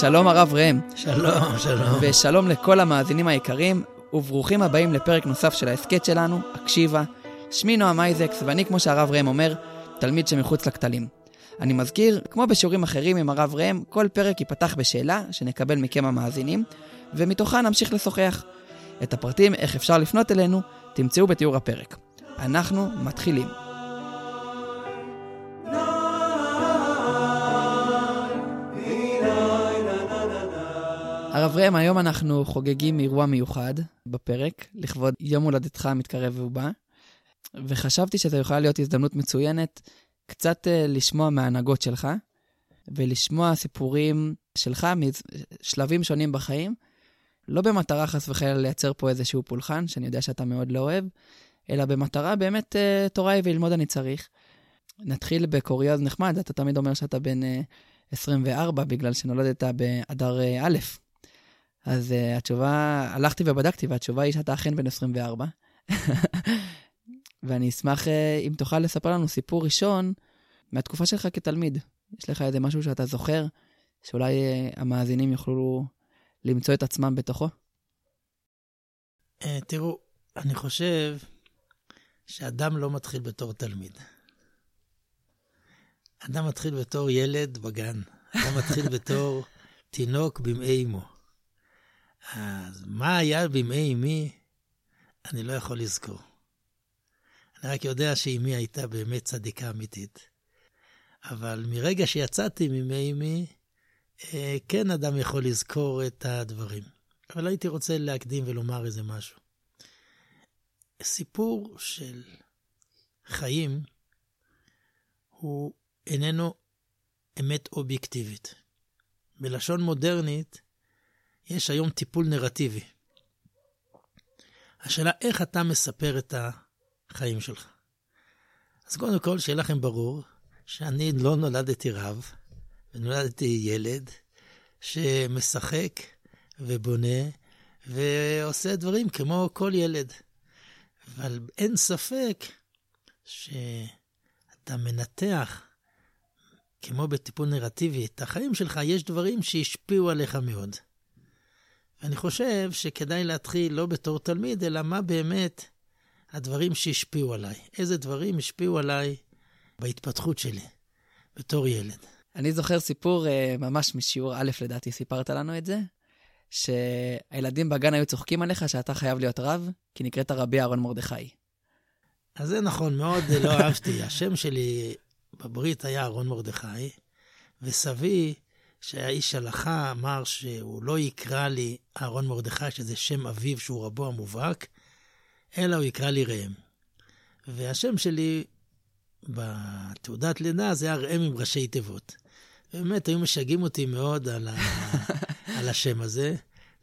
שלום הרב ראם. שלום, שלום. ושלום לכל המאזינים היקרים, וברוכים הבאים לפרק נוסף של ההסכת שלנו, הקשיבה. שמי נועם אייזקס, ואני, כמו שהרב ראם אומר, תלמיד שמחוץ לכתלים. אני מזכיר, כמו בשיעורים אחרים עם הרב ראם, כל פרק ייפתח בשאלה שנקבל מכם המאזינים, ומתוכה נמשיך לשוחח. את הפרטים איך אפשר לפנות אלינו, תמצאו בתיאור הפרק. אנחנו מתחילים. הרב ראם, היום אנחנו חוגגים אירוע מיוחד בפרק, לכבוד יום הולדתך המתקרב ובא, וחשבתי שזו יכולה להיות הזדמנות מצוינת קצת uh, לשמוע מההנהגות שלך, ולשמוע סיפורים שלך משלבים שונים בחיים, לא במטרה חס וחלילה לייצר פה איזשהו פולחן, שאני יודע שאתה מאוד לא אוהב, אלא במטרה באמת uh, תורה היא וללמוד אני צריך. נתחיל בקוריוז נחמד, אתה תמיד אומר שאתה בן uh, 24 בגלל שנולדת באדר א'. אז uh, התשובה, הלכתי ובדקתי, והתשובה היא שאתה אכן בן 24. ואני אשמח uh, אם תוכל לספר לנו סיפור ראשון מהתקופה שלך כתלמיד. יש לך איזה משהו שאתה זוכר, שאולי uh, המאזינים יוכלו למצוא את עצמם בתוכו? Uh, תראו, אני חושב שאדם לא מתחיל בתור תלמיד. אדם מתחיל בתור ילד בגן. אדם מתחיל בתור תינוק במעי אמו. אז מה היה בימי אמי, אני לא יכול לזכור. אני רק יודע שאמי הייתה באמת צדיקה אמיתית. אבל מרגע שיצאתי מימי אמי, אה, כן אדם יכול לזכור את הדברים. אבל הייתי רוצה להקדים ולומר איזה משהו. סיפור של חיים הוא איננו אמת אובייקטיבית. בלשון מודרנית, יש היום טיפול נרטיבי. השאלה איך אתה מספר את החיים שלך. אז קודם כל, שיהיה לכם ברור שאני לא נולדתי רב, ונולדתי ילד שמשחק ובונה ועושה דברים כמו כל ילד. אבל אין ספק שאתה מנתח, כמו בטיפול נרטיבי, את החיים שלך, יש דברים שהשפיעו עליך מאוד. אני חושב שכדאי להתחיל לא בתור תלמיד, אלא מה באמת הדברים שהשפיעו עליי. איזה דברים השפיעו עליי בהתפתחות שלי בתור ילד. אני זוכר סיפור uh, ממש משיעור א', לדעתי, סיפרת לנו את זה, שהילדים בגן היו צוחקים עליך שאתה חייב להיות רב, כי נקראת רבי אהרון מרדכי. אז זה נכון, מאוד לא אהבתי. השם שלי בברית היה אהרון מרדכי, וסבי, שהיה איש הלכה, אמר שהוא לא יקרא לי אהרון מרדכי, שזה שם אביו שהוא רבו המובהק, אלא הוא יקרא לי ראם. והשם שלי בתעודת לידה זה היה ראם עם ראשי תיבות. באמת, היו משגעים אותי מאוד על, ה... על השם הזה,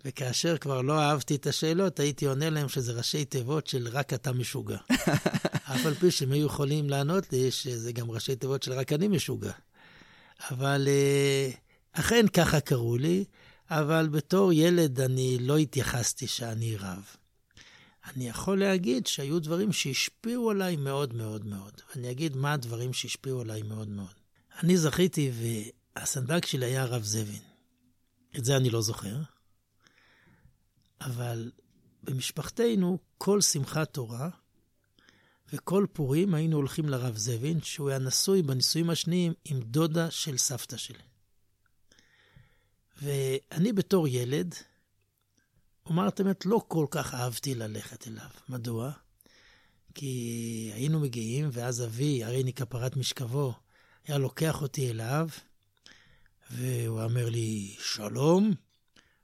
וכאשר כבר לא אהבתי את השאלות, הייתי עונה להם שזה ראשי תיבות של רק אתה משוגע. אף על פי שהם היו יכולים לענות לי שזה גם ראשי תיבות של רק אני משוגע. אבל אה, אכן ככה קראו לי, אבל בתור ילד אני לא התייחסתי שאני רב. אני יכול להגיד שהיו דברים שהשפיעו עליי מאוד מאוד מאוד. ואני אגיד מה הדברים שהשפיעו עליי מאוד מאוד. אני זכיתי, והסנדק שלי היה הרב זבין. את זה אני לא זוכר. אבל במשפחתנו, כל שמחת תורה וכל פורים היינו הולכים לרב זבין, שהוא היה נשוי בנישואים השניים עם דודה של סבתא שלי. ואני בתור ילד, אומר את האמת, לא כל כך אהבתי ללכת אליו. מדוע? כי היינו מגיעים, ואז אבי, הריני כפרת משכבו, היה לוקח אותי אליו, והוא אומר לי, שלום,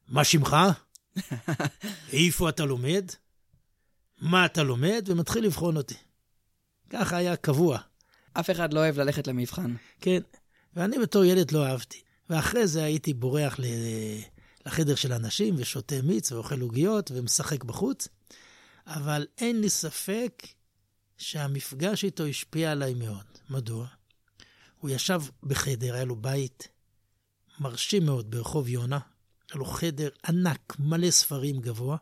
מה שמך? איפה אתה לומד? מה אתה לומד? ומתחיל לבחון אותי. ככה היה קבוע. אף אחד לא אוהב ללכת למבחן. כן, ואני בתור ילד לא אהבתי. ואחרי זה הייתי בורח לחדר של אנשים ושותה מיץ ואוכל עוגיות ומשחק בחוץ. אבל אין לי ספק שהמפגש איתו השפיע עליי מאוד. מדוע? הוא ישב בחדר, היה לו בית מרשים מאוד ברחוב יונה. היה לו חדר ענק, מלא ספרים גבוה,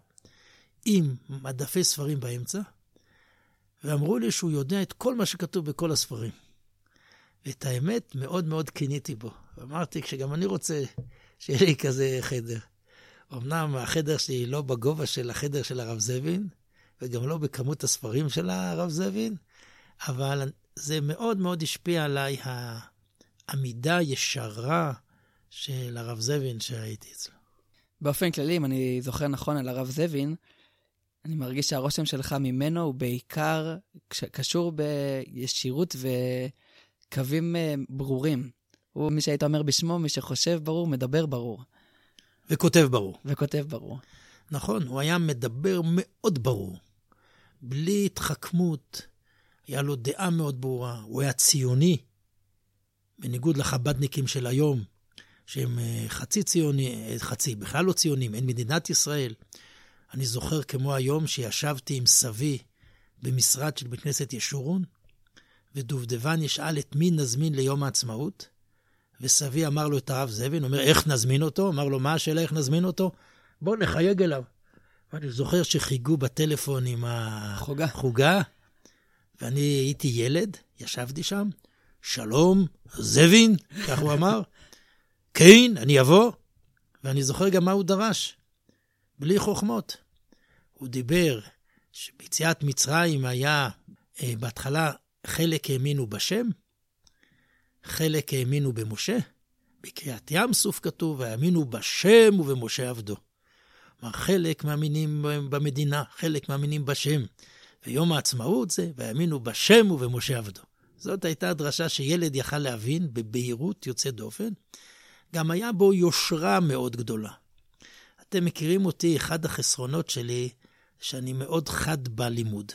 עם מדפי ספרים באמצע, ואמרו לי שהוא יודע את כל מה שכתוב בכל הספרים. ואת האמת, מאוד מאוד קיניתי בו. אמרתי, כשגם אני רוצה שיהיה לי כזה חדר. אמנם החדר שלי לא בגובה של החדר של הרב זבין, וגם לא בכמות הספרים של הרב זבין, אבל זה מאוד מאוד השפיע עליי העמידה הישרה של הרב זבין שהייתי אצלו. באופן כללי, אם אני זוכר נכון על הרב זבין, אני מרגיש שהרושם שלך ממנו הוא בעיקר קשור בישירות וקווים אה, ברורים. הוא מי שהיית אומר בשמו, מי שחושב ברור, מדבר ברור. וכותב ברור. וכותב ברור. נכון, הוא היה מדבר מאוד ברור, בלי התחכמות, היה לו דעה מאוד ברורה, הוא היה ציוני, בניגוד לחבדניקים של היום, שהם אה, חצי ציוני, אה, חצי, בכלל לא ציונים, אין מדינת ישראל. אני זוכר כמו היום שישבתי עם סבי במשרד של בית כנסת ישורון, ודובדבן ישאל את מי נזמין ליום העצמאות, וסבי אמר לו את הרב זבין, אומר, איך נזמין אותו? אמר לו, מה השאלה איך נזמין אותו? בוא נחייג אליו. ואני זוכר שחיגו בטלפון עם החוגה, ואני הייתי ילד, ישבתי שם, שלום, זבין, כך הוא אמר. כן, אני אבוא. ואני זוכר גם מה הוא דרש, בלי חוכמות. הוא דיבר שביציאת מצרים היה, אה, בהתחלה חלק האמינו בשם, חלק האמינו במשה. בקריאת ים סוף כתוב, והאמינו בשם ובמשה עבדו. כלומר, חלק מאמינים במדינה, חלק מאמינים בשם. ויום העצמאות זה, והאמינו בשם ובמשה עבדו. זאת הייתה דרשה שילד יכל להבין בבהירות יוצאת דופן. גם היה בו יושרה מאוד גדולה. אתם מכירים אותי, אחד החסרונות שלי, שאני מאוד חד בלימוד.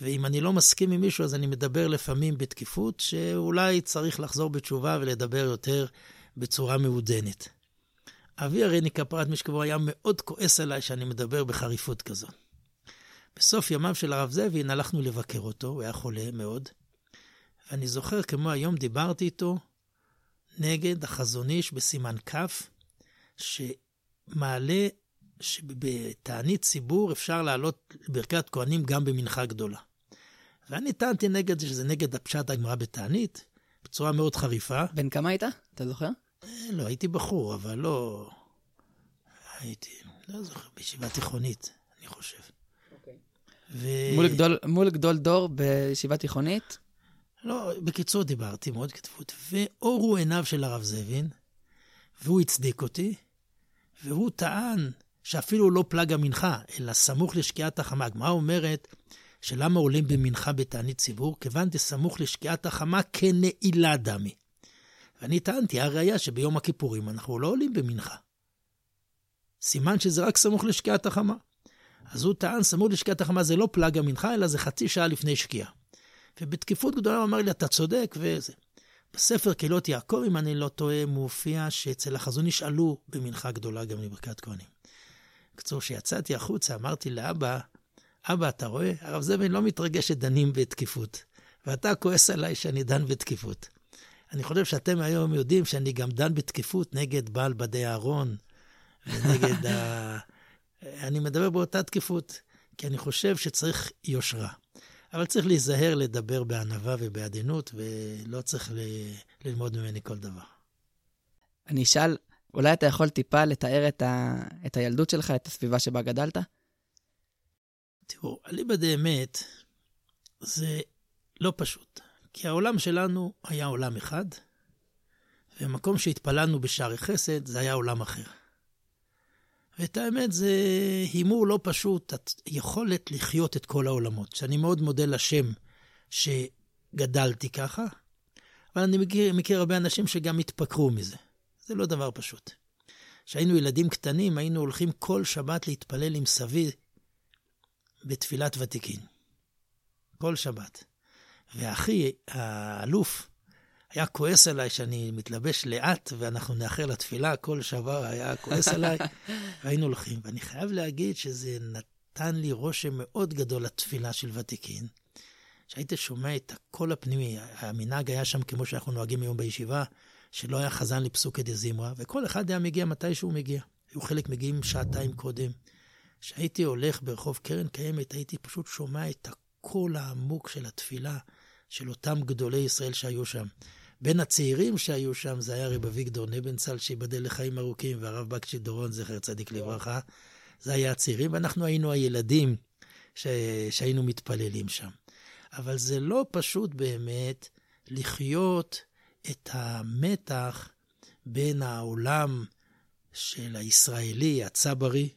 ואם אני לא מסכים עם מישהו, אז אני מדבר לפעמים בתקיפות, שאולי צריך לחזור בתשובה ולדבר יותר בצורה מעודנת. אבי הרני כפרת משכבו היה מאוד כועס עליי שאני מדבר בחריפות כזאת. בסוף ימיו של הרב זבין הלכנו לבקר אותו, הוא היה חולה מאוד. ואני זוכר כמו היום דיברתי איתו נגד החזון איש בסימן כ', שמעלה שבתענית ציבור אפשר לעלות ברכת כהנים גם במנחה גדולה. ואני טענתי נגד זה, שזה נגד הפשט הגמרא בתענית, בצורה מאוד חריפה. בן כמה היית? אתה זוכר? אה, לא, הייתי בחור, אבל לא... הייתי, לא זוכר, בישיבה תיכונית, אני חושב. אוקיי. ו... מול, גדול, מול גדול דור בישיבה תיכונית? לא, בקיצור דיברתי, מאוד כתבות. ואורו עיניו של הרב זבין, והוא הצדיק אותי, והוא טען שאפילו לא פלג המנחה, אלא סמוך לשקיעת החמה. הגמרא אומרת שלמה עולים במנחה בתענית ציבור? כיוון דסמוך לשקיעת החמה כנעילה דמי. ואני טענתי, הראיה שביום הכיפורים אנחנו לא עולים במנחה. סימן שזה רק סמוך לשקיעת החמה. אז הוא טען, סמוך לשקיעת החמה זה לא פלג המנחה, אלא זה חצי שעה לפני שקיעה. ובתקיפות גדולה הוא אמר לי, אתה צודק, וזה. בספר קהילות יעקב, אם אני לא טועה, מופיע שאצל החזון איש עלו במנחה גדולה גם לברכת כהנים. בקיצור, כשיצאתי החוצה, אמרתי לאבא, אבא, אתה רואה? הרב זבן לא מתרגש שדנים בתקיפות, ואתה כועס עליי שאני דן בתקיפות. אני חושב שאתם היום יודעים שאני גם דן בתקיפות נגד בעל בדי אהרון, ונגד ה... אני מדבר באותה תקיפות, כי אני חושב שצריך יושרה. אבל צריך להיזהר לדבר בענווה ובעדינות, ולא צריך ל... ללמוד ממני כל דבר. אני אשאל, אולי אתה יכול טיפה לתאר את, ה... את הילדות שלך, את הסביבה שבה גדלת? תראו, אליבא דאמת זה לא פשוט, כי העולם שלנו היה עולם אחד, ומקום שהתפללנו בשערי חסד זה היה עולם אחר. ואת האמת, זה הימור לא פשוט, היכולת לחיות את כל העולמות, שאני מאוד מודה לשם שגדלתי ככה, אבל אני מכיר, מכיר הרבה אנשים שגם התפקרו מזה. זה לא דבר פשוט. כשהיינו ילדים קטנים, היינו הולכים כל שבת להתפלל עם סבי בתפילת ותיקין. כל שבת. ואחי, האלוף, היה כועס עליי שאני מתלבש לאט ואנחנו נאחר לתפילה, כל שבר היה כועס עליי, והיינו הולכים. ואני חייב להגיד שזה נתן לי רושם מאוד גדול לתפילה של ותיקין, שהיית שומע את הקול הפנימי, המנהג היה שם כמו שאנחנו נוהגים היום בישיבה, שלא היה חזן לפסוקי דזמרה, וכל אחד היה מגיע מתי שהוא מגיע. היו חלק מגיעים שעתיים קודם. כשהייתי הולך ברחוב קרן קיימת, הייתי פשוט שומע את הקול העמוק של התפילה של אותם גדולי ישראל שהיו שם. בין הצעירים שהיו שם זה היה רב אביגדור נבנצל, שיבדל לחיים ארוכים, והרב בקשי דורון, זכר צדיק לברכה. זה היה הצעירים, ואנחנו היינו הילדים ש... שהיינו מתפללים שם. אבל זה לא פשוט באמת לחיות את המתח בין העולם של הישראלי, הצברי,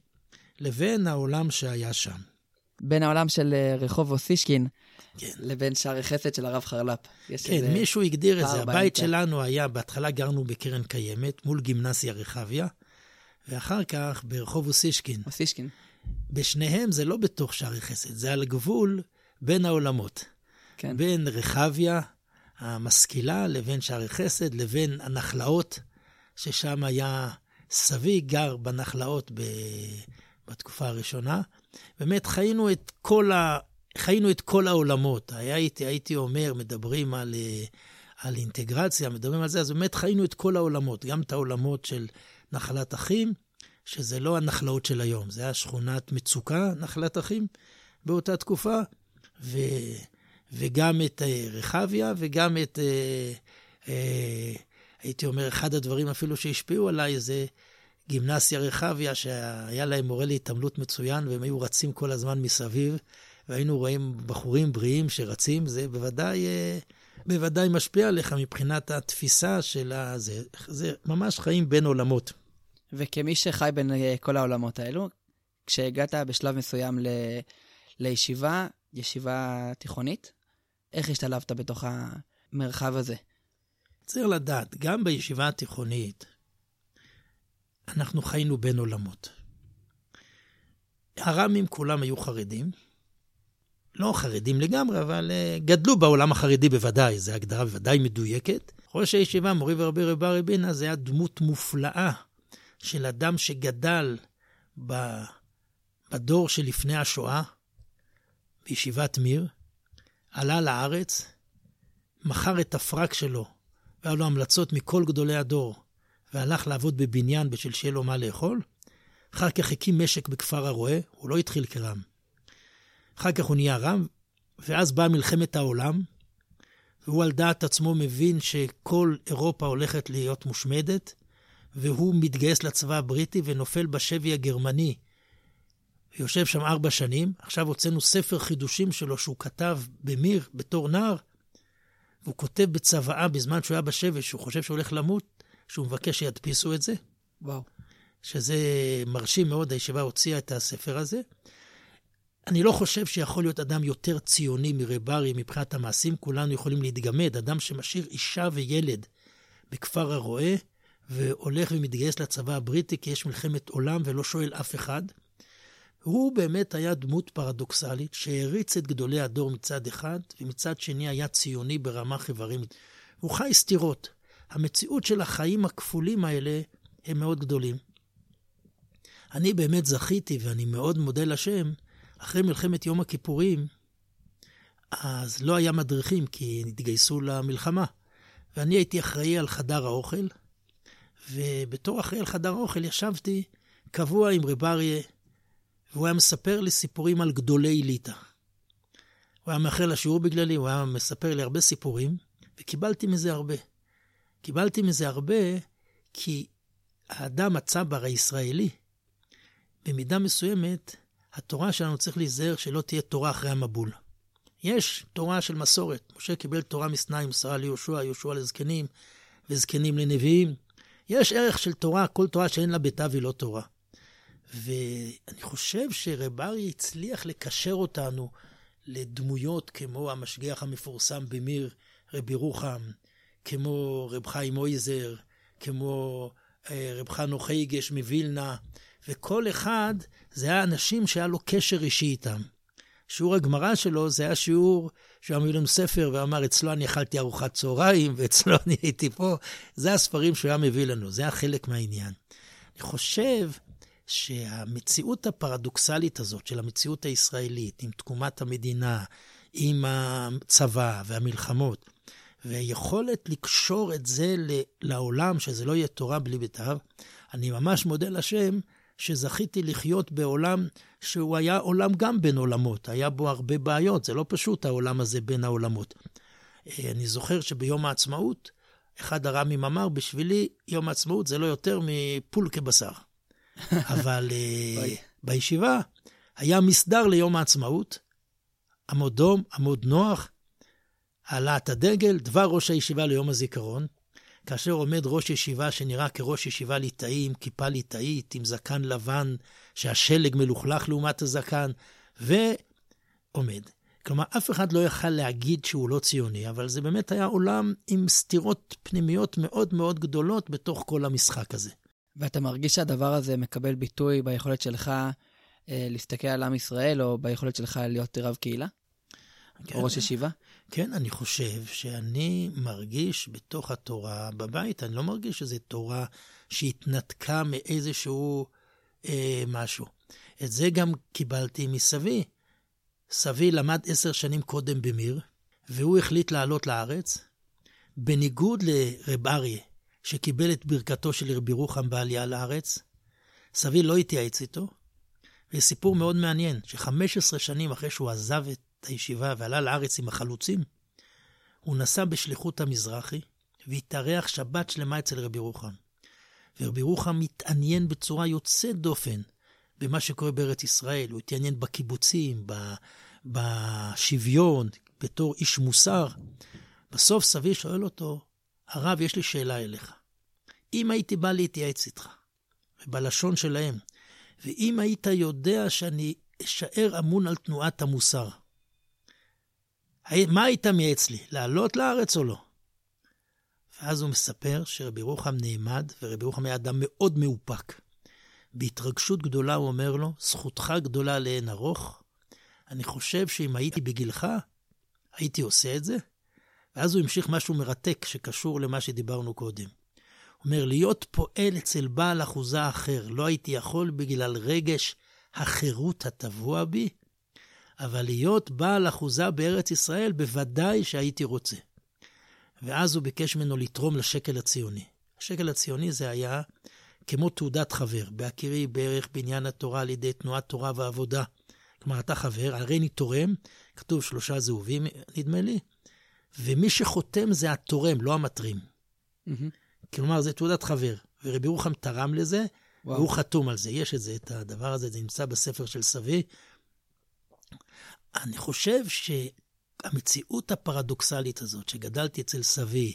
לבין העולם שהיה שם. בין העולם של אה, רחוב אוסישקין כן. לבין שערי חסד של הרב חרל"פ. כן, מישהו הגדיר את זה. הבית שלנו היה, בהתחלה גרנו בקרן קיימת, מול גימנסיה רחביה, ואחר כך ברחוב אוסישקין. אוסישקין. בשניהם זה לא בתוך שערי חסד, זה על גבול בין העולמות. כן. בין רחביה המשכילה לבין שערי חסד, לבין הנחלאות, ששם היה סבי גר בנחלאות ב... בתקופה הראשונה. באמת חיינו את כל, ה... חיינו את כל העולמות. הייתי, הייתי אומר, מדברים על, אה, על אינטגרציה, מדברים על זה, אז באמת חיינו את כל העולמות, גם את העולמות של נחלת אחים, שזה לא הנחלאות של היום, זה היה שכונת מצוקה, נחלת אחים, באותה תקופה, ו... וגם את אה, רחביה וגם את, אה, הייתי אומר, אחד הדברים אפילו שהשפיעו עליי זה גימנסיה רחביה, שהיה להם מורה להתעמלות מצוין, והם היו רצים כל הזמן מסביב, והיינו רואים בחורים בריאים שרצים, זה בוודאי, בוודאי משפיע עליך מבחינת התפיסה של הזה. זה ממש חיים בין עולמות. וכמי שחי בין כל העולמות האלו, כשהגעת בשלב מסוים ל... לישיבה, ישיבה תיכונית, איך השתלבת בתוך המרחב הזה? צריך לדעת, גם בישיבה התיכונית, אנחנו חיינו בין עולמות. הר"מים כולם היו חרדים, לא חרדים לגמרי, אבל uh, גדלו בעולם החרדי בוודאי, זו הגדרה בוודאי מדויקת. ראש הישיבה, מורי ורבי רבי רבינה, זה היה דמות מופלאה של אדם שגדל בדור שלפני השואה, בישיבת מיר, עלה לארץ, מכר את הפרק שלו, והיה לו המלצות מכל גדולי הדור, והלך לעבוד בבניין בשביל שיהיה לו מה לאכול. אחר כך הקים משק בכפר הרועה, הוא לא התחיל כרם. אחר כך הוא נהיה רם, ואז באה מלחמת העולם, והוא על דעת עצמו מבין שכל אירופה הולכת להיות מושמדת, והוא מתגייס לצבא הבריטי ונופל בשבי הגרמני ויושב שם ארבע שנים. עכשיו הוצאנו ספר חידושים שלו שהוא כתב במיר בתור נער, והוא כותב בצוואה בזמן שהוא היה בשבי, שהוא חושב שהוא הולך למות, שהוא מבקש שידפיסו את זה. וואו. שזה מרשים מאוד, הישיבה הוציאה את הספר הזה. אני לא חושב שיכול להיות אדם יותר ציוני מרברי מבחינת המעשים, כולנו יכולים להתגמד. אדם שמשאיר אישה וילד בכפר הרועה, והולך ומתגייס לצבא הבריטי כי יש מלחמת עולם ולא שואל אף אחד. הוא באמת היה דמות פרדוקסלית שהריץ את גדולי הדור מצד אחד, ומצד שני היה ציוני ברמה חברית. הוא חי סתירות. המציאות של החיים הכפולים האלה הם מאוד גדולים. אני באמת זכיתי, ואני מאוד מודה לשם, אחרי מלחמת יום הכיפורים, אז לא היה מדריכים, כי התגייסו למלחמה. ואני הייתי אחראי על חדר האוכל, ובתור אחראי על חדר האוכל ישבתי קבוע עם רב אריה והוא היה מספר לי סיפורים על גדולי ליטא. הוא היה מאחר לשיעור בגללי, הוא היה מספר לי הרבה סיפורים, וקיבלתי מזה הרבה. קיבלתי מזה הרבה כי האדם, הצבר הישראלי, במידה מסוימת, התורה שלנו צריך להיזהר שלא תהיה תורה אחרי המבול. יש תורה של מסורת. משה קיבל תורה מסיני, מסרה ליהושע, יהושע לזקנים, וזקנים לנביאים. יש ערך של תורה, כל תורה שאין לה ביתה והיא לא תורה. ואני חושב שרב ארי הצליח לקשר אותנו לדמויות כמו המשגיח המפורסם במיר, רבי רוחם, כמו רב חיים מויזר, כמו אה, רב חנו חייגש מווילנה, וכל אחד זה היה אנשים שהיה לו קשר אישי איתם. שיעור הגמרא שלו זה היה שיעור שהוא היה ספר ואמר, אצלו אני אכלתי ארוחת צהריים, ואצלו אני הייתי פה. זה הספרים שהוא היה מביא לנו, זה היה חלק מהעניין. אני חושב שהמציאות הפרדוקסלית הזאת של המציאות הישראלית, עם תקומת המדינה, עם הצבא והמלחמות, והיכולת לקשור את זה לעולם, שזה לא יהיה תורה בלי בית"ר, אני ממש מודה לשם שזכיתי לחיות בעולם שהוא היה עולם גם בין עולמות, היה בו הרבה בעיות, זה לא פשוט העולם הזה בין העולמות. אה, אני זוכר שביום העצמאות, אחד הר"מים אמר, בשבילי יום העצמאות זה לא יותר מפול כבשר. אבל אה, בישיבה היה מסדר ליום העצמאות, עמוד דום, עמוד נוח, העלאת הדגל, דבר ראש הישיבה ליום הזיכרון. כאשר עומד ראש ישיבה שנראה כראש ישיבה ליטאי, עם כיפה ליטאית, עם זקן לבן, שהשלג מלוכלך לעומת הזקן, ועומד. כלומר, אף אחד לא יכל להגיד שהוא לא ציוני, אבל זה באמת היה עולם עם סתירות פנימיות מאוד מאוד גדולות בתוך כל המשחק הזה. ואתה מרגיש שהדבר הזה מקבל ביטוי ביכולת שלך אה, להסתכל על עם ישראל, או ביכולת שלך להיות רב קהילה? כן, או ראש ישיבה? כן, אני חושב שאני מרגיש בתוך התורה בבית, אני לא מרגיש שזו תורה שהתנתקה מאיזשהו אה, משהו. את זה גם קיבלתי מסבי. סבי למד עשר שנים קודם במיר, והוא החליט לעלות לארץ, בניגוד לרב אריה, שקיבל את ברכתו של רבי רוחם בעלייה לארץ. סבי לא התייעץ איתו, וסיפור מאוד מעניין, ש-15 שנים אחרי שהוא עזב את הישיבה ועלה לארץ עם החלוצים, הוא נסע בשליחות המזרחי והתארח שבת שלמה אצל רבי רוחם. ורבי רוחם מתעניין בצורה יוצאת דופן במה שקורה בארץ ישראל. הוא התעניין בקיבוצים, בשוויון, בתור איש מוסר. בסוף סבי שואל אותו, הרב, יש לי שאלה אליך. אם הייתי בא להתייעץ איתך, ובלשון שלהם, ואם היית יודע שאני אשאר אמון על תנועת המוסר, מה היית מייעץ לי, לעלות לארץ או לא? ואז הוא מספר שרבי רוחם נעמד, ורבי רוחם היה אדם מאוד מאופק. בהתרגשות גדולה הוא אומר לו, זכותך גדולה לאין ארוך. אני חושב שאם הייתי בגילך, הייתי עושה את זה. ואז הוא המשיך משהו מרתק שקשור למה שדיברנו קודם. הוא אומר, להיות פועל אצל בעל אחוזה אחר, לא הייתי יכול בגלל רגש החירות הטבוע בי, אבל להיות בעל אחוזה בארץ ישראל, בוודאי שהייתי רוצה. ואז הוא ביקש ממנו לתרום לשקל הציוני. השקל הציוני זה היה כמו תעודת חבר, בהכירי בערך בעניין התורה על ידי תנועת תורה ועבודה. כלומר, אתה חבר, הרי אני תורם, כתוב שלושה זהובים, נדמה לי, ומי שחותם זה התורם, לא המתרים. Mm-hmm. כלומר, זה תעודת חבר, ורבי רוחם תרם לזה, וואו. והוא חתום על זה. יש את זה, את הדבר הזה, זה נמצא בספר של סבי, אני חושב שהמציאות הפרדוקסלית הזאת, שגדלתי אצל סבי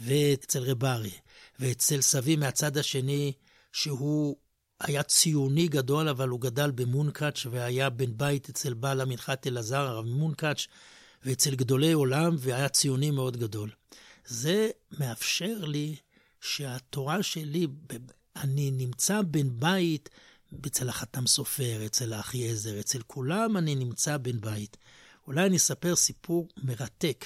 ואצל רב ארי, ואצל סבי מהצד השני, שהוא היה ציוני גדול, אבל הוא גדל במונקאץ' והיה בן בית אצל בעל המנחת אלעזר, הרב מונקאץ', ואצל גדולי עולם, והיה ציוני מאוד גדול. זה מאפשר לי שהתורה שלי, אני נמצא בן בית אצל החתם סופר, אצל האחי עזר, אצל כולם אני נמצא בן בית. אולי אני אספר סיפור מרתק.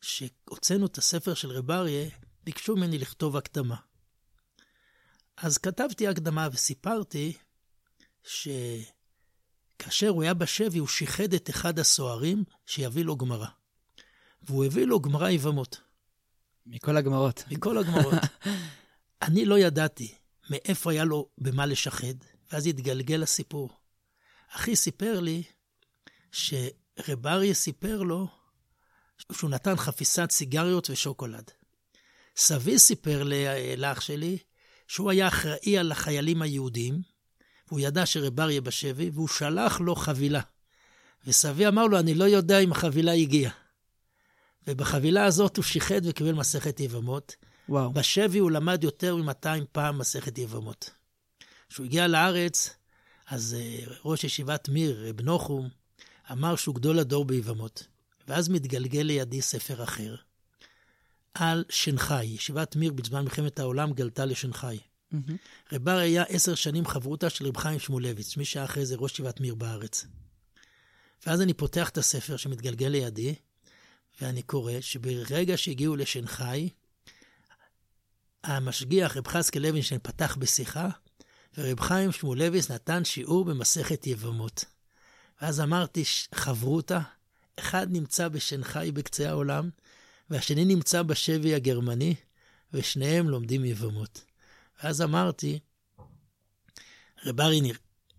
שהוצאנו את הספר של רב אריה, ביקשו ממני לכתוב הקדמה. אז כתבתי הקדמה וסיפרתי שכאשר הוא היה בשבי, הוא שיחד את אחד הסוהרים שיביא לו גמרא. והוא הביא לו גמרא יבמות. מכל הגמרות. מכל הגמרות. אני לא ידעתי מאיפה היה לו במה לשחד, ואז התגלגל הסיפור. אחי סיפר לי שרב אריה סיפר לו שהוא נתן חפיסת סיגריות ושוקולד. סבי סיפר לאח שלי שהוא היה אחראי על החיילים היהודים, והוא ידע שרב אריה בשבי, והוא שלח לו חבילה. וסבי אמר לו, אני לא יודע אם החבילה הגיעה. ובחבילה הזאת הוא שיחד וקיבל מסכת יבמות. וואו. בשבי הוא למד יותר מ-200 פעם מסכת יבמות. כשהוא הגיע לארץ, אז uh, ראש ישיבת מיר, רב נוחום, אמר שהוא גדול הדור ביבמות. ואז מתגלגל לידי ספר אחר, על שנגחאי. ישיבת מיר בזמן מלחמת העולם גלתה לשנגחאי. Mm-hmm. רב בר היה עשר שנים חברותה של רב חיים שמואלביץ, מי שהיה אחרי זה ראש ישיבת מיר בארץ. ואז אני פותח את הספר שמתגלגל לידי, ואני קורא שברגע שהגיעו לשנגחאי, המשגיח רב חזקאל לוינשטיין פתח בשיחה, ורב חיים שמואלביץ נתן שיעור במסכת יבמות. ואז אמרתי, חברותה, אחד נמצא בשנגחאי בקצה העולם, והשני נמצא בשבי הגרמני, ושניהם לומדים יבמות. ואז אמרתי, רב ארי,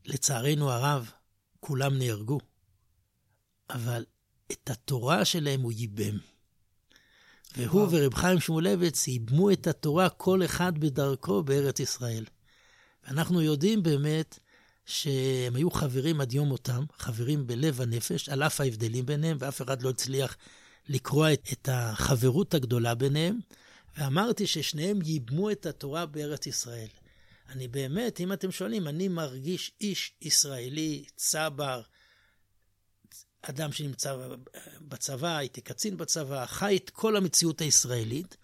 לצערנו הרב, כולם נהרגו, אבל את התורה שלהם הוא ייבם. והוא. ורב חיים שמואלביץ ייבמו את התורה כל אחד בדרכו בארץ ישראל. ואנחנו יודעים באמת שהם היו חברים עד יום מותם, חברים בלב הנפש, על אף ההבדלים ביניהם, ואף אחד לא הצליח לקרוע את, את החברות הגדולה ביניהם. ואמרתי ששניהם ייבמו את התורה בארץ ישראל. אני באמת, אם אתם שואלים, אני מרגיש איש ישראלי, צבר, אדם שנמצא בצבא, הייתי קצין בצבא, חי את כל המציאות הישראלית,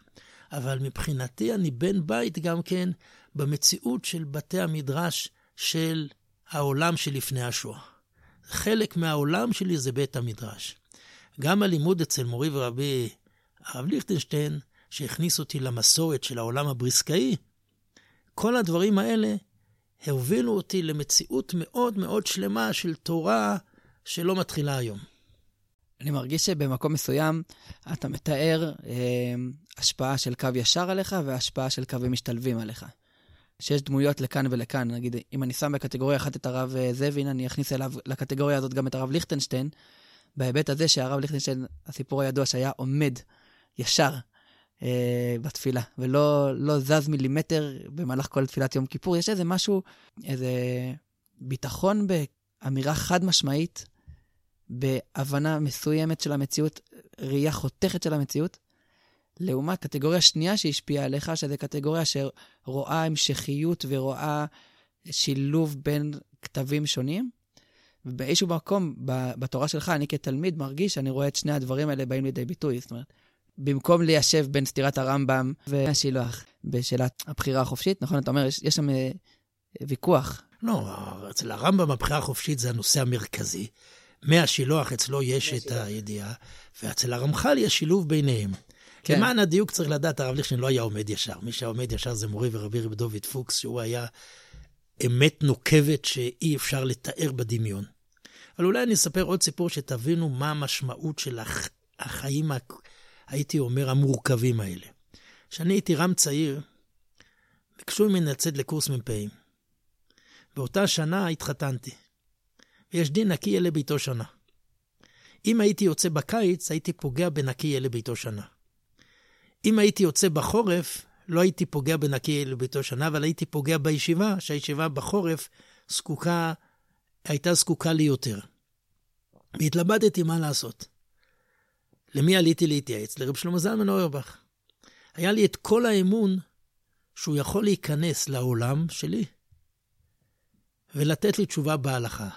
אבל מבחינתי אני בן בית גם כן במציאות של בתי המדרש של העולם שלפני השואה. חלק מהעולם שלי זה בית המדרש. גם הלימוד אצל מורי ורבי הרב ליכטנשטיין, שהכניס אותי למסורת של העולם הבריסקאי, כל הדברים האלה הובילו אותי למציאות מאוד מאוד שלמה של תורה שלא מתחילה היום. אני מרגיש שבמקום מסוים אתה מתאר אה, השפעה של קו ישר עליך והשפעה של קווים משתלבים עליך. שיש דמויות לכאן ולכאן, נגיד, אם אני שם בקטגוריה אחת את הרב אה, זבין, אני אכניס אליו, לקטגוריה הזאת גם את הרב ליכטנשטיין, בהיבט הזה שהרב ליכטנשטיין, הסיפור הידוע שהיה עומד ישר אה, בתפילה, ולא לא זז מילימטר במהלך כל תפילת יום כיפור. יש איזה משהו, איזה ביטחון באמירה חד משמעית, בהבנה מסוימת של המציאות, ראייה חותכת של המציאות, לעומת קטגוריה שנייה שהשפיעה עליך, שזו קטגוריה שרואה המשכיות ורואה שילוב בין כתבים שונים. ובאיזשהו מקום בתורה שלך, אני כתלמיד מרגיש שאני רואה את שני הדברים האלה באים לידי ביטוי. זאת אומרת, במקום ליישב בין סתירת הרמב"ם והשילוח בשאלת הבחירה החופשית, נכון? אתה אומר, יש, יש שם אה, ויכוח. לא, אצל הרמב"ם הבחירה החופשית זה הנושא המרכזי. מהשילוח אצלו יש את הידיעה, ואצל הרמח"ל יש שילוב ביניהם. כן. למען הדיוק צריך לדעת, הרב ליכשטיין לא היה עומד ישר. מי שעומד ישר זה מורי ורבי רב דוד פוקס, שהוא היה אמת נוקבת שאי אפשר לתאר בדמיון. אבל אולי אני אספר עוד סיפור שתבינו מה המשמעות של הח... החיים. הייתי אומר, המורכבים האלה. כשאני הייתי רם צעיר, ביקשו ממני לצאת לקורס מ"פים. באותה שנה התחתנתי. ויש דין נקי אלה ביתו שנה. אם הייתי יוצא בקיץ, הייתי פוגע בנקי אלה ביתו שנה. אם הייתי יוצא בחורף, לא הייתי פוגע בנקי אלה ביתו שנה, אבל הייתי פוגע בישיבה, שהישיבה בחורף זקוקה, הייתה זקוקה לי יותר. והתלבטתי מה לעשות. למי עליתי להתייעץ? לרב שלמה זלמן אוירבך. היה לי את כל האמון שהוא יכול להיכנס לעולם שלי ולתת לי תשובה בהלכה.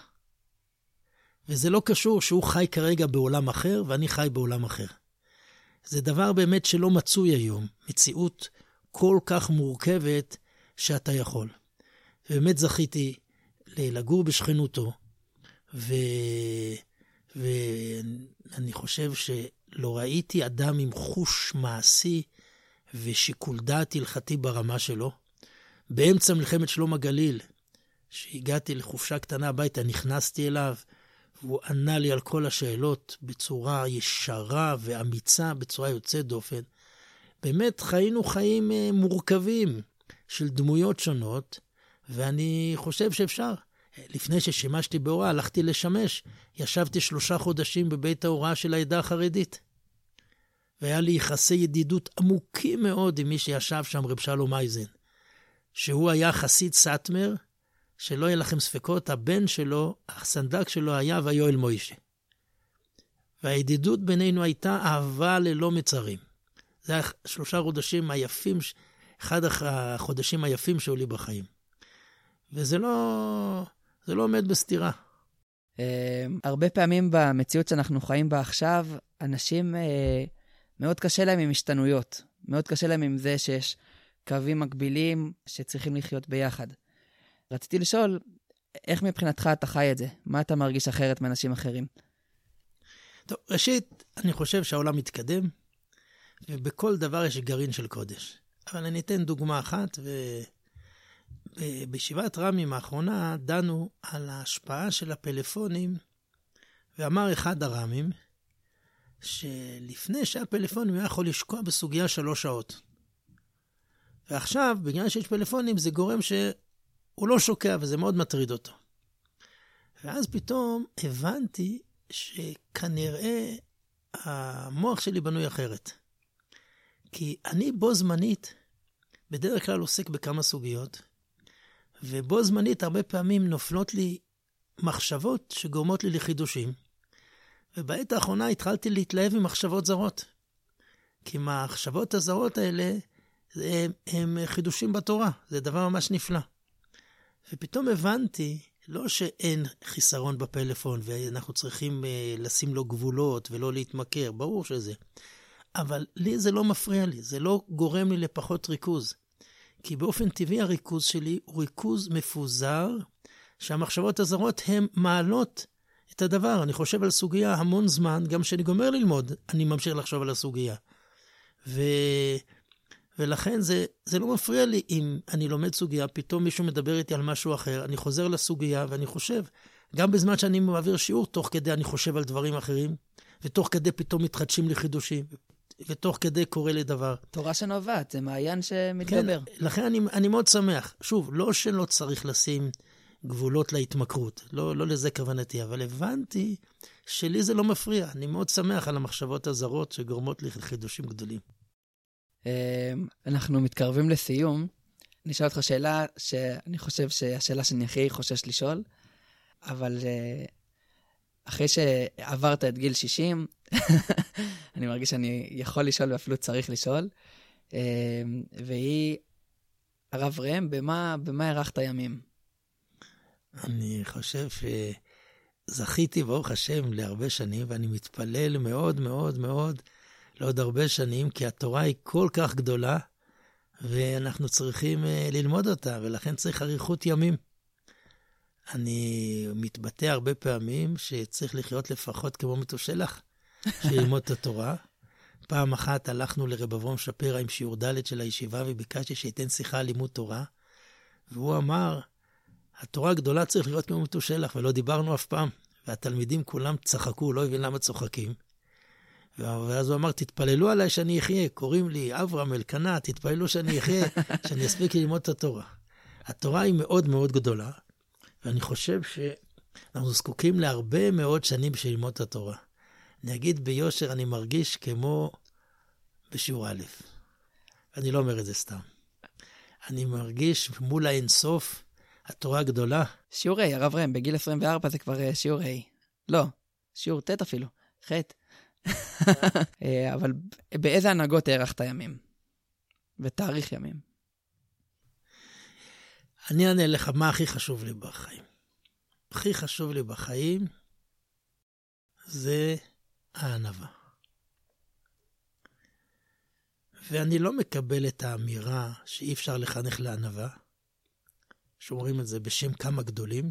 וזה לא קשור שהוא חי כרגע בעולם אחר ואני חי בעולם אחר. זה דבר באמת שלא מצוי היום, מציאות כל כך מורכבת שאתה יכול. ובאמת זכיתי לגור בשכנותו, ו... ואני חושב שלא ראיתי אדם עם חוש מעשי ושיקול דעת הלכתי ברמה שלו. באמצע מלחמת שלום הגליל, שהגעתי לחופשה קטנה הביתה, נכנסתי אליו, והוא ענה לי על כל השאלות בצורה ישרה ואמיצה, בצורה יוצאת דופן. באמת חיינו חיים אה, מורכבים של דמויות שונות, ואני חושב שאפשר. לפני ששימשתי בהוראה, הלכתי לשמש. ישבתי שלושה חודשים בבית ההוראה של העדה החרדית. והיה לי יחסי ידידות עמוקים מאוד עם מי שישב שם, רב שלום אייזן. שהוא היה חסיד סאטמר, שלא יהיה לכם ספקות, הבן שלו, הסנדק שלו היה ויואל מוישה. והידידות בינינו הייתה אהבה ללא מצרים. זה היה שלושה חודשים היפים, אחד החודשים היפים שהיו לי בחיים. וזה לא, זה לא עומד בסתירה. Uh, הרבה פעמים במציאות שאנחנו חיים בה עכשיו, אנשים, uh, מאוד קשה להם עם השתנויות. מאוד קשה להם עם זה שיש קווים מקבילים שצריכים לחיות ביחד. רציתי לשאול, איך מבחינתך אתה חי את זה? מה אתה מרגיש אחרת מאנשים אחרים? טוב, ראשית, אני חושב שהעולם מתקדם, ובכל דבר יש גרעין של קודש. אבל אני אתן דוגמה אחת, ובישיבת רמים האחרונה דנו על ההשפעה של הפלאפונים, ואמר אחד הרמים, שלפני שהפלאפונים היה יכול לשקוע בסוגיה שלוש שעות. ועכשיו, בגלל שיש פלאפונים, זה גורם ש... הוא לא שוקע וזה מאוד מטריד אותו. ואז פתאום הבנתי שכנראה המוח שלי בנוי אחרת. כי אני בו זמנית, בדרך כלל עוסק בכמה סוגיות, ובו זמנית הרבה פעמים נופלות לי מחשבות שגורמות לי לחידושים. ובעת האחרונה התחלתי להתלהב ממחשבות זרות. כי המחשבות הזרות האלה הם, הם חידושים בתורה, זה דבר ממש נפלא. ופתאום הבנתי, לא שאין חיסרון בפלאפון ואנחנו צריכים uh, לשים לו גבולות ולא להתמכר, ברור שזה. אבל לי זה לא מפריע לי, זה לא גורם לי לפחות ריכוז. כי באופן טבעי הריכוז שלי הוא ריכוז מפוזר, שהמחשבות הזרות הן מעלות את הדבר. אני חושב על סוגיה המון זמן, גם כשאני גומר ללמוד, אני ממשיך לחשוב על הסוגיה. ו... ולכן זה, זה לא מפריע לי אם אני לומד סוגיה, פתאום מישהו מדבר איתי על משהו אחר, אני חוזר לסוגיה ואני חושב, גם בזמן שאני מעביר שיעור, תוך כדי אני חושב על דברים אחרים, ותוך כדי פתאום מתחדשים לי חידושים, ותוך כדי קורה לי דבר. תורה שנובעת, זה מעיין שמתגבר. כן, לכן אני, אני מאוד שמח. שוב, לא שלא צריך לשים גבולות להתמכרות, לא, לא לזה כוונתי, אבל הבנתי שלי זה לא מפריע. אני מאוד שמח על המחשבות הזרות שגורמות לי לחידושים גדולים. אמ, אנחנו מתקרבים לסיום. אני אשאל אותך שאלה שאני חושב שהשאלה שאני הכי חושש לשאול, אבל אה, אחרי שעברת את גיל 60, אני מרגיש שאני יכול לשאול ואפילו צריך לשאול, אמ, והיא, הרב ראם, במה, במה הארכת ימים? אני חושב שזכיתי, ברוך השם, להרבה שנים, ואני מתפלל מאוד מאוד מאוד לעוד הרבה שנים, כי התורה היא כל כך גדולה, ואנחנו צריכים uh, ללמוד אותה, ולכן צריך אריכות ימים. אני מתבטא הרבה פעמים שצריך לחיות לפחות כמו מתושלח, ללמוד את התורה. פעם אחת הלכנו לרב אברום שפירא עם שיעור ד' של הישיבה, וביקשתי שייתן שיחה על לימוד תורה, והוא אמר, התורה הגדולה צריך להיות כמו מתושלח, ולא דיברנו אף פעם. והתלמידים כולם צחקו, לא הבין למה צוחקים. ואז הוא אמר, תתפללו עליי שאני אחיה, קוראים לי אברהם אלקנה, תתפללו שאני אחיה, שאני אספיק ללמוד את התורה. התורה היא מאוד מאוד גדולה, ואני חושב שאנחנו זקוקים להרבה מאוד שנים בשביל ללמוד את התורה. אני אגיד ביושר, אני מרגיש כמו בשיעור א', ואני לא אומר את זה סתם. אני מרגיש מול האינסוף, התורה הגדולה. שיעור ה', הרב ראם, בגיל 24 זה כבר אה, שיעור ה'. לא, שיעור ט' אפילו, ח'. אה, אבל באיזה הנהגות הארכת ימים? ותאריך ימים. אני אענה לך מה הכי חשוב לי בחיים. הכי חשוב לי בחיים זה הענווה. ואני לא מקבל את האמירה שאי אפשר לחנך לענווה, שאומרים את זה בשם כמה גדולים.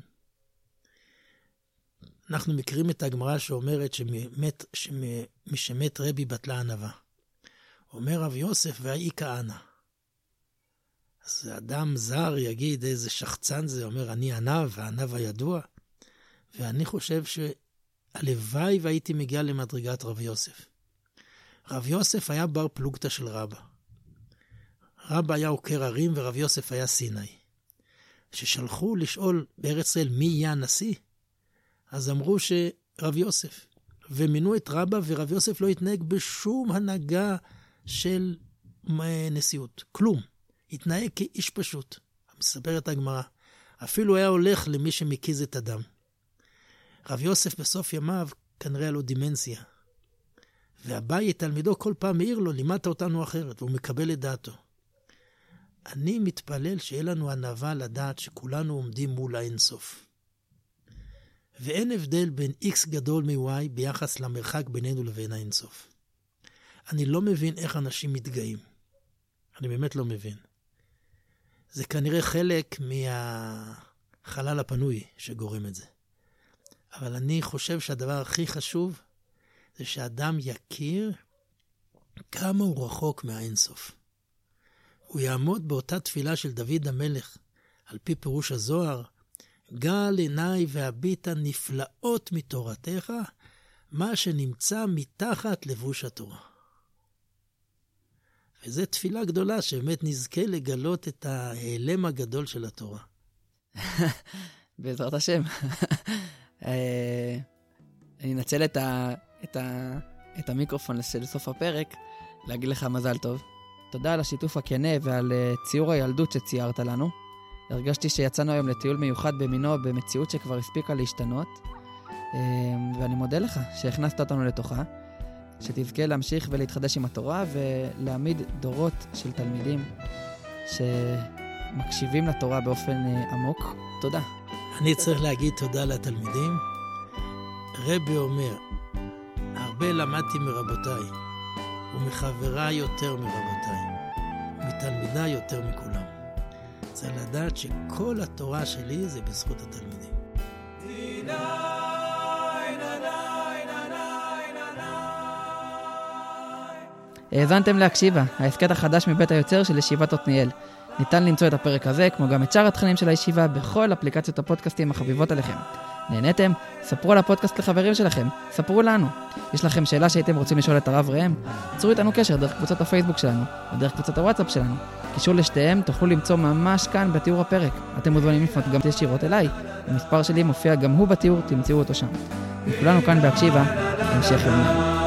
אנחנו מכירים את הגמרא שאומרת שמת, שמת רבי בטלה ענווה. אומר רב יוסף, והאי כהנא. אז אדם זר יגיד איזה שחצן זה, אומר אני ענב, והענב הידוע. ואני חושב שהלוואי והייתי מגיע למדרגת רב יוסף. רב יוסף היה בר פלוגתא של רבא. רבא היה עוקר הרים ורב יוסף היה סיני. כששלחו לשאול בארץ ישראל מי יהיה הנשיא, אז אמרו שרב יוסף. ומינו את רבא, ורב יוסף לא התנהג בשום הנהגה של נשיאות. כלום. התנהג כאיש פשוט. מספרת הגמרא. אפילו היה הולך למי שמקיז את הדם. רב יוסף בסוף ימיו כנראה היה לו דימנציה. ואביי, תלמידו, כל פעם מעיר לו, לימדת אותנו אחרת, והוא מקבל את דעתו. אני מתפלל שיהיה לנו ענווה לדעת שכולנו עומדים מול האינסוף. ואין הבדל בין x גדול מ-y ביחס למרחק בינינו לבין האינסוף. אני לא מבין איך אנשים מתגאים. אני באמת לא מבין. זה כנראה חלק מהחלל הפנוי שגורם את זה. אבל אני חושב שהדבר הכי חשוב זה שאדם יכיר כמה הוא רחוק מהאינסוף. הוא יעמוד באותה תפילה של דוד המלך, על פי פירוש הזוהר, גל עיניי והביטה נפלאות מתורתך, מה שנמצא מתחת לבוש התורה. וזו תפילה גדולה, שבאמת נזכה לגלות את ההיעלם הגדול של התורה. בעזרת השם. אה, אני אנצל את, ה, את, ה, את המיקרופון של סוף הפרק להגיד לך מזל טוב. תודה על השיתוף הכנה ועל אה, ציור הילדות שציירת לנו. הרגשתי שיצאנו היום לטיול מיוחד במינו במציאות שכבר הספיקה להשתנות, אה, ואני מודה לך שהכנסת אותנו לתוכה, שתזכה להמשיך ולהתחדש עם התורה ולהעמיד דורות של תלמידים שמקשיבים לתורה באופן עמוק. תודה. אני צריך להגיד תודה לתלמידים. רבי אומר, הרבה למדתי מרבותיי, ומחברה יותר מרבותיי, ומתלמידה יותר מכולם. צריך לדעת שכל התורה שלי זה בזכות התלמידים. האזנתם להקשיבה, ההסכת החדש מבית היוצר של ישיבת עתניאל. ניתן למצוא את הפרק הזה, כמו גם את שאר התכנים של הישיבה, בכל אפליקציות הפודקאסטים החביבות עליכם. נהניתם? ספרו על הפודקאסט לחברים שלכם, ספרו לנו. יש לכם שאלה שהייתם רוצים לשאול את הרב ראם? צרו איתנו קשר דרך קבוצת הפייסבוק שלנו, או דרך קבוצת הוואטסאפ שלנו. קישור לשתיהם תוכלו למצוא ממש כאן בתיאור הפרק. אתם מוזמנים לפנות גם ישירות אליי. המספר שלי מופיע גם הוא בתיאור, תמצאו אותו שם. וכולנו כאן בהקשיבה, המשך יום.